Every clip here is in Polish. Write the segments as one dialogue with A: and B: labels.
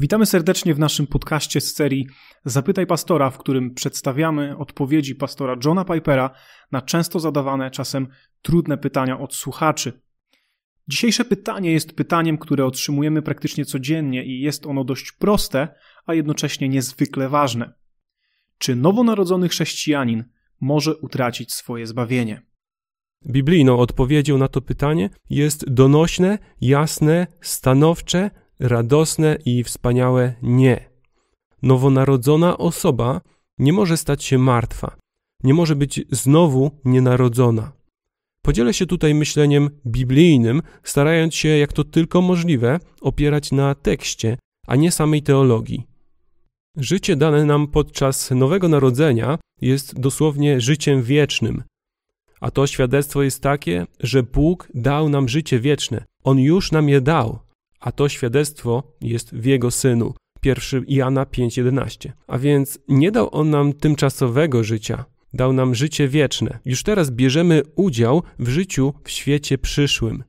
A: Witamy serdecznie w naszym podcaście z serii Zapytaj Pastora, w którym przedstawiamy odpowiedzi pastora Johna Pipera na często zadawane, czasem trudne pytania od słuchaczy. Dzisiejsze pytanie jest pytaniem, które otrzymujemy praktycznie codziennie i jest ono dość proste, a jednocześnie niezwykle ważne. Czy nowonarodzony chrześcijanin może utracić swoje zbawienie?
B: Biblijną odpowiedzią na to pytanie jest donośne, jasne, stanowcze, radosne i wspaniałe nie. Nowonarodzona osoba nie może stać się martwa, nie może być znowu nienarodzona. Podzielę się tutaj myśleniem biblijnym, starając się, jak to tylko możliwe, opierać na tekście, a nie samej teologii. Życie dane nam podczas Nowego Narodzenia jest dosłownie życiem wiecznym. A to świadectwo jest takie, że Bóg dał nam życie wieczne. On już nam je dał, a to świadectwo jest w Jego Synu. 1 Jana 5:11. A więc nie dał On nam tymczasowego życia, dał nam życie wieczne. Już teraz bierzemy udział w życiu w świecie przyszłym.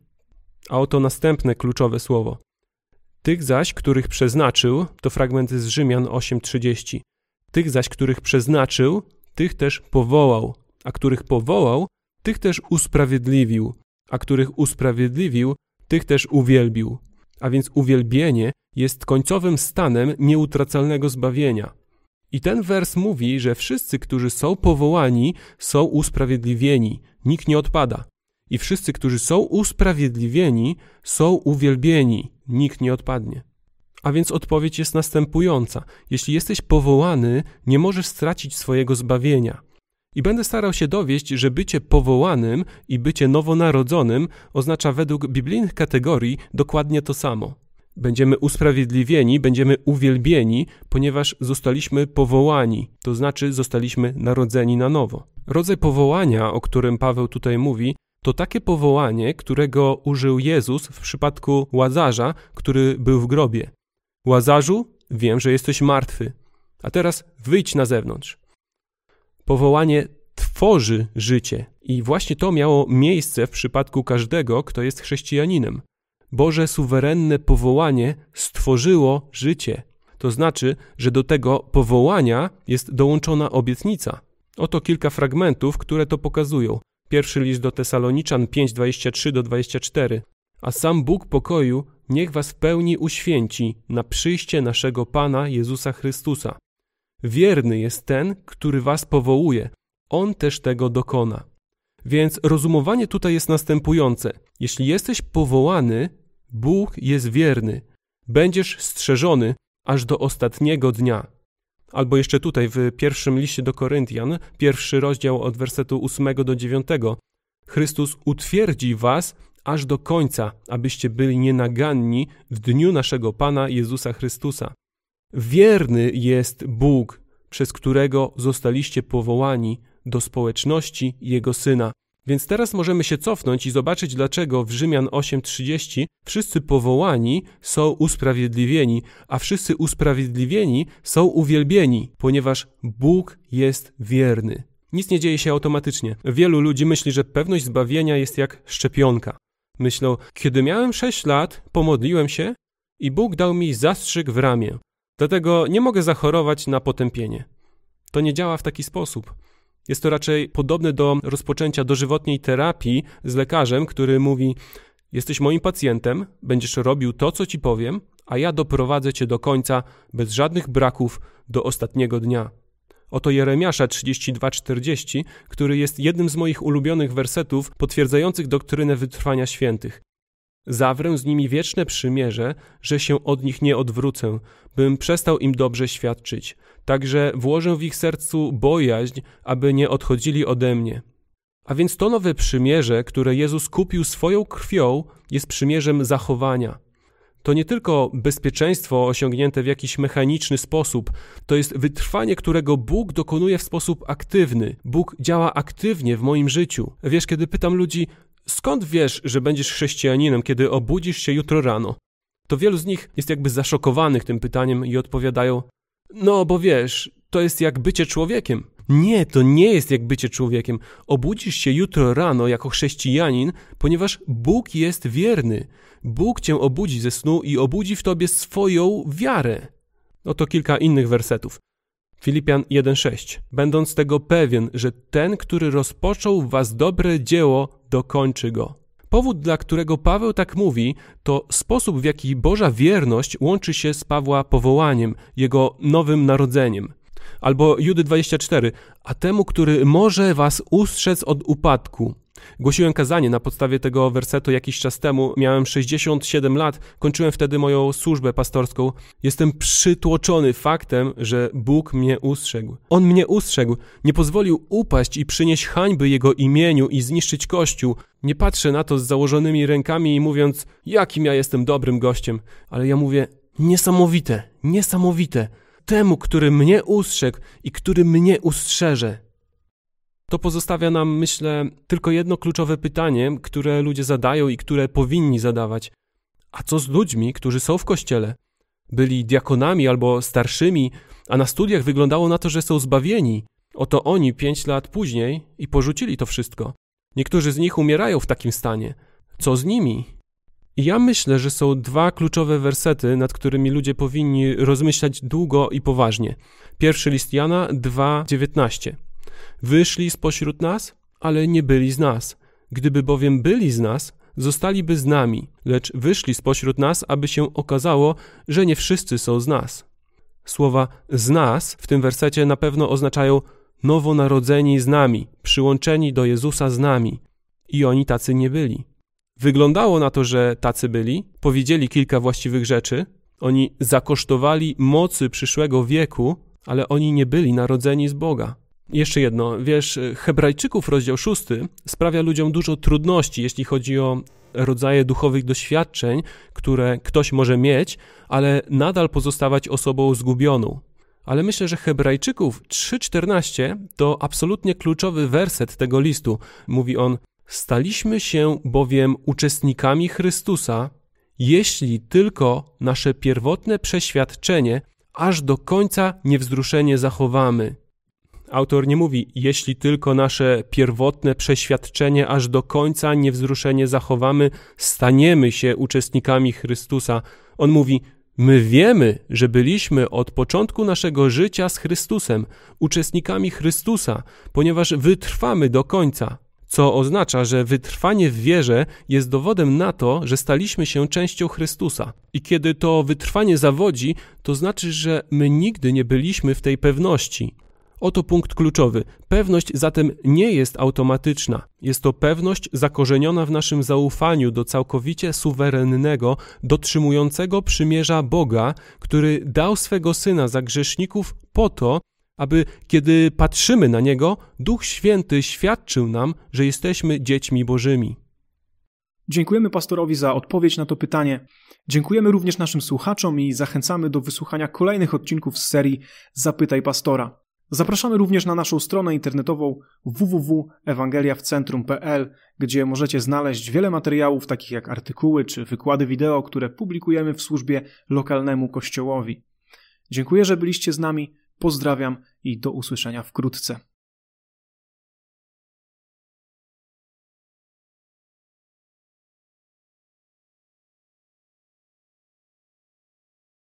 B: A oto następne kluczowe słowo. Tych zaś, których przeznaczył, to fragmenty z Rzymian 8:30. Tych zaś, których przeznaczył, tych też powołał, a których powołał, tych też usprawiedliwił, a których usprawiedliwił, tych też uwielbił. A więc uwielbienie jest końcowym stanem nieutracalnego zbawienia. I ten wers mówi, że wszyscy, którzy są powołani, są usprawiedliwieni, nikt nie odpada. I wszyscy, którzy są usprawiedliwieni, są uwielbieni, nikt nie odpadnie. A więc odpowiedź jest następująca: jeśli jesteś powołany, nie możesz stracić swojego zbawienia. I będę starał się dowieść, że bycie powołanym i bycie nowonarodzonym oznacza według biblijnych kategorii dokładnie to samo. Będziemy usprawiedliwieni, będziemy uwielbieni, ponieważ zostaliśmy powołani, to znaczy zostaliśmy narodzeni na nowo. Rodzaj powołania, o którym Paweł tutaj mówi, to takie powołanie, którego użył Jezus w przypadku łazarza, który był w grobie. Łazarzu, wiem, że jesteś martwy, a teraz wyjdź na zewnątrz. Powołanie tworzy życie i właśnie to miało miejsce w przypadku każdego, kto jest chrześcijaninem. Boże suwerenne powołanie stworzyło życie. To znaczy, że do tego powołania jest dołączona obietnica. Oto kilka fragmentów, które to pokazują. Pierwszy list do Tesaloniczan 5:23 do 24. A sam Bóg pokoju niech was w pełni uświęci na przyjście naszego Pana Jezusa Chrystusa. Wierny jest ten, który was powołuje. On też tego dokona. Więc rozumowanie tutaj jest następujące. Jeśli jesteś powołany, Bóg jest wierny. Będziesz strzeżony aż do ostatniego dnia. Albo jeszcze tutaj w pierwszym liście do Koryntian, pierwszy rozdział od wersetu 8 do 9. Chrystus utwierdzi was aż do końca, abyście byli nienaganni w dniu naszego Pana Jezusa Chrystusa. Wierny jest Bóg, przez którego zostaliście powołani do społeczności Jego Syna. Więc teraz możemy się cofnąć i zobaczyć, dlaczego w Rzymian 8:30 wszyscy powołani są usprawiedliwieni, a wszyscy usprawiedliwieni są uwielbieni, ponieważ Bóg jest wierny. Nic nie dzieje się automatycznie. Wielu ludzi myśli, że pewność zbawienia jest jak szczepionka. Myślą, kiedy miałem 6 lat, pomodliłem się i Bóg dał mi zastrzyk w ramię. Dlatego nie mogę zachorować na potępienie. To nie działa w taki sposób. Jest to raczej podobne do rozpoczęcia dożywotniej terapii z lekarzem, który mówi: Jesteś moim pacjentem, będziesz robił to, co ci powiem, a ja doprowadzę cię do końca bez żadnych braków do ostatniego dnia. Oto Jeremiasza 32:40, który jest jednym z moich ulubionych wersetów potwierdzających doktrynę wytrwania świętych. Zawrę z nimi wieczne przymierze, że się od nich nie odwrócę, bym przestał im dobrze świadczyć. Także włożę w ich sercu bojaźń, aby nie odchodzili ode mnie. A więc to nowe przymierze, które Jezus kupił swoją krwią, jest przymierzem zachowania. To nie tylko bezpieczeństwo osiągnięte w jakiś mechaniczny sposób, to jest wytrwanie, którego Bóg dokonuje w sposób aktywny. Bóg działa aktywnie w moim życiu. Wiesz, kiedy pytam ludzi, skąd wiesz, że będziesz chrześcijaninem, kiedy obudzisz się jutro rano? To wielu z nich jest jakby zaszokowanych tym pytaniem i odpowiadają: No, bo wiesz, to jest jak bycie człowiekiem. Nie, to nie jest jak bycie człowiekiem. Obudzisz się jutro rano jako chrześcijanin, ponieważ Bóg jest wierny. Bóg cię obudzi ze snu i obudzi w tobie swoją wiarę. Oto kilka innych wersetów. Filipian 1:6. Będąc tego pewien, że ten, który rozpoczął w was dobre dzieło, dokończy go. Powód, dla którego Paweł tak mówi, to sposób, w jaki Boża wierność łączy się z Pawła powołaniem, jego nowym narodzeniem. Albo Judy 24, a temu, który może was ustrzec od upadku. Głosiłem kazanie na podstawie tego wersetu jakiś czas temu. Miałem 67 lat, kończyłem wtedy moją służbę pastorską. Jestem przytłoczony faktem, że Bóg mnie ustrzegł. On mnie ustrzegł, nie pozwolił upaść i przynieść hańby Jego imieniu i zniszczyć Kościół. Nie patrzę na to z założonymi rękami i mówiąc, jakim ja jestem dobrym gościem, ale ja mówię, niesamowite, niesamowite. Temu, który mnie ustrzegł i który mnie ustrzeże. To pozostawia nam, myślę, tylko jedno kluczowe pytanie, które ludzie zadają i które powinni zadawać. A co z ludźmi, którzy są w kościele? Byli diakonami albo starszymi, a na studiach wyglądało na to, że są zbawieni. Oto oni pięć lat później i porzucili to wszystko. Niektórzy z nich umierają w takim stanie. Co z nimi? I ja myślę, że są dwa kluczowe wersety, nad którymi ludzie powinni rozmyślać długo i poważnie. Pierwszy list Jana 2:19. Wyszli spośród nas, ale nie byli z nas. Gdyby bowiem byli z nas, zostaliby z nami, lecz wyszli spośród nas, aby się okazało, że nie wszyscy są z nas. Słowa z nas w tym wersecie na pewno oznaczają nowonarodzeni z nami, przyłączeni do Jezusa z nami. I oni tacy nie byli. Wyglądało na to, że tacy byli, powiedzieli kilka właściwych rzeczy, oni zakosztowali mocy przyszłego wieku, ale oni nie byli narodzeni z Boga. Jeszcze jedno, wiesz, Hebrajczyków rozdział 6 sprawia ludziom dużo trudności, jeśli chodzi o rodzaje duchowych doświadczeń, które ktoś może mieć, ale nadal pozostawać osobą zgubioną. Ale myślę, że Hebrajczyków 3:14 to absolutnie kluczowy werset tego listu. Mówi on: Staliśmy się bowiem uczestnikami Chrystusa, jeśli tylko nasze pierwotne przeświadczenie aż do końca niewzruszenie zachowamy. Autor nie mówi, jeśli tylko nasze pierwotne przeświadczenie aż do końca niewzruszenie zachowamy, staniemy się uczestnikami Chrystusa. On mówi, my wiemy, że byliśmy od początku naszego życia z Chrystusem, uczestnikami Chrystusa, ponieważ wytrwamy do końca. Co oznacza, że wytrwanie w wierze jest dowodem na to, że staliśmy się częścią Chrystusa. I kiedy to wytrwanie zawodzi, to znaczy, że my nigdy nie byliśmy w tej pewności. Oto punkt kluczowy. Pewność zatem nie jest automatyczna. Jest to pewność zakorzeniona w naszym zaufaniu do całkowicie suwerennego, dotrzymującego przymierza Boga, który dał swego syna za grzeszników po to, aby kiedy patrzymy na niego, Duch Święty świadczył nam, że jesteśmy dziećmi Bożymi.
A: Dziękujemy pastorowi za odpowiedź na to pytanie. Dziękujemy również naszym słuchaczom i zachęcamy do wysłuchania kolejnych odcinków z serii Zapytaj pastora. Zapraszamy również na naszą stronę internetową www.ewangeliawcentrum.pl, gdzie możecie znaleźć wiele materiałów, takich jak artykuły czy wykłady wideo, które publikujemy w służbie lokalnemu kościołowi. Dziękuję, że byliście z nami, pozdrawiam i do usłyszenia wkrótce.